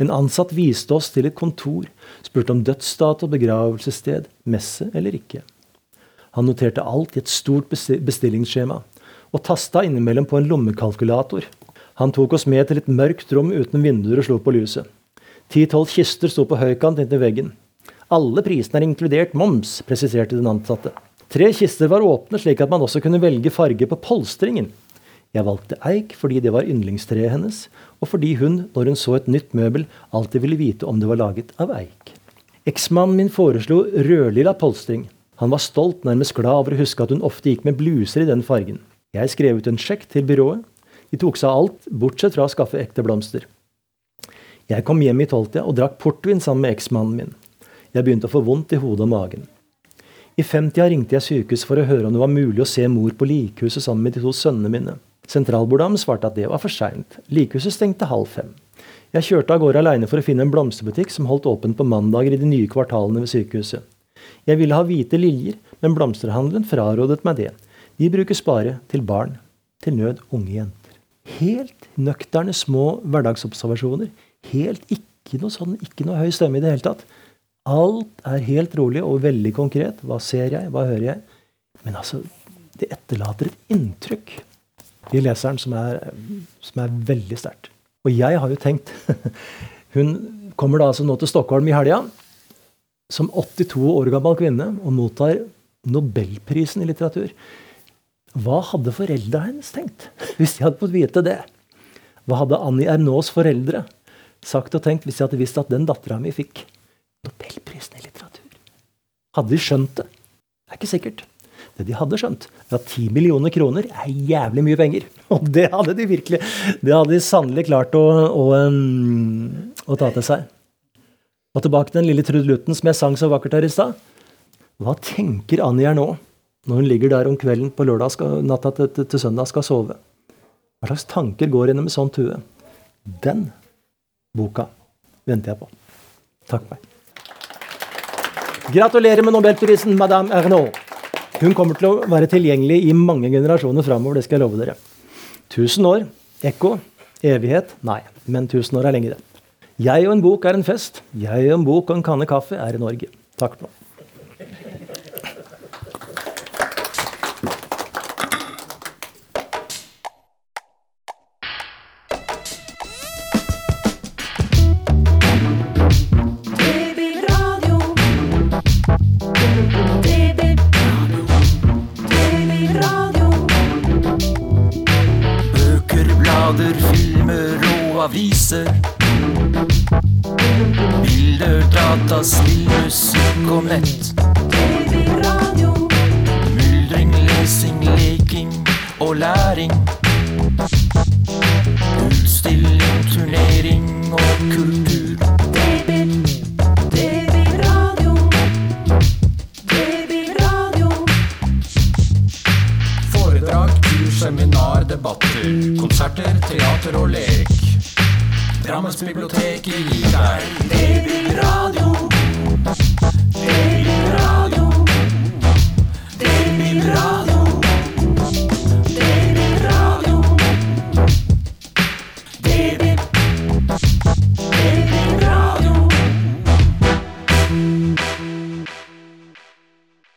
En ansatt viste oss til et kontor, spurte om dødsdato, begravelsessted, messe eller ikke. Han noterte alt i et stort bestillingsskjema, og tasta innimellom på en lommekalkulator. Han tok oss med til et mørkt rom uten vinduer og slo på lyset. Ti-tolv kister sto på høykant inntil veggen. Alle prisene er inkludert moms, presiserte den ansatte. Tre kister var åpne, slik at man også kunne velge farge på polstringen. Jeg valgte eik fordi det var yndlingstreet hennes, og fordi hun, når hun så et nytt møbel, alltid ville vite om det var laget av eik. Eksmannen min foreslo rødlilla polstring. Han var stolt, nærmest glad over å huske at hun ofte gikk med bluser i den fargen. Jeg skrev ut en sjekk til byrået. De tok seg av alt, bortsett fra å skaffe ekte blomster. Jeg kom hjem i tolvtida og drakk portvin sammen med eksmannen min. Jeg begynte å få vondt i hodet og magen. I femtida ringte jeg sykehus for å høre om det var mulig å se mor på likhuset sammen med de to sønnene mine. Sentralborddam svarte at det var for seint. Likehuset stengte halv fem. Jeg kjørte av gårde aleine for å finne en blomsterbutikk som holdt åpent på mandager i de nye kvartalene ved sykehuset. Jeg ville ha hvite liljer, men blomsterhandelen frarådet meg det. De brukes bare til barn. Til nød unge jenter. Helt nøkterne små hverdagsobservasjoner. Helt ikke noe sånn, ikke noe høy stemme i det hele tatt. Alt er helt rolig og veldig konkret. Hva ser jeg? Hva hører jeg? Men altså, det etterlater et inntrykk i leseren som er, som er veldig sterkt. Og jeg har jo tenkt Hun kommer da altså nå til Stockholm i helga som 82 år gammel kvinne og mottar Nobelprisen i litteratur. Hva hadde foreldra hennes tenkt hvis de hadde fått vite det? Hva hadde Annie Ernaux foreldre sagt og tenkt hvis de hadde visst at den dattera mi fikk Nobelprisen i litteratur? Hadde de skjønt det? Det er ikke sikkert. Det de hadde skjønt, var at 10 millioner kroner er jævlig mye penger. Og det hadde de virkelig. Det hadde de sannelig klart å, å, å, ta til seg. Og tilbake til den lille Trud Lutten som jeg sang så vakkert her i stad. Hva tenker Annie her nå, når hun ligger der om kvelden på lørdag skal, natta til, til, til søndag skal sove? Hva slags tanker går gjennom med sånt hue? Den boka venter jeg på. Takk for meg. Gratulerer med nobelprisen, madame Ernaud. Hun kommer til å være tilgjengelig i mange generasjoner framover, det skal jeg love dere. Tusen år, ekko, evighet, nei. Men tusen år er lengre. Jeg og en bok er en fest. Jeg og en bok og en kanne kaffe er i Norge. Takk for nå.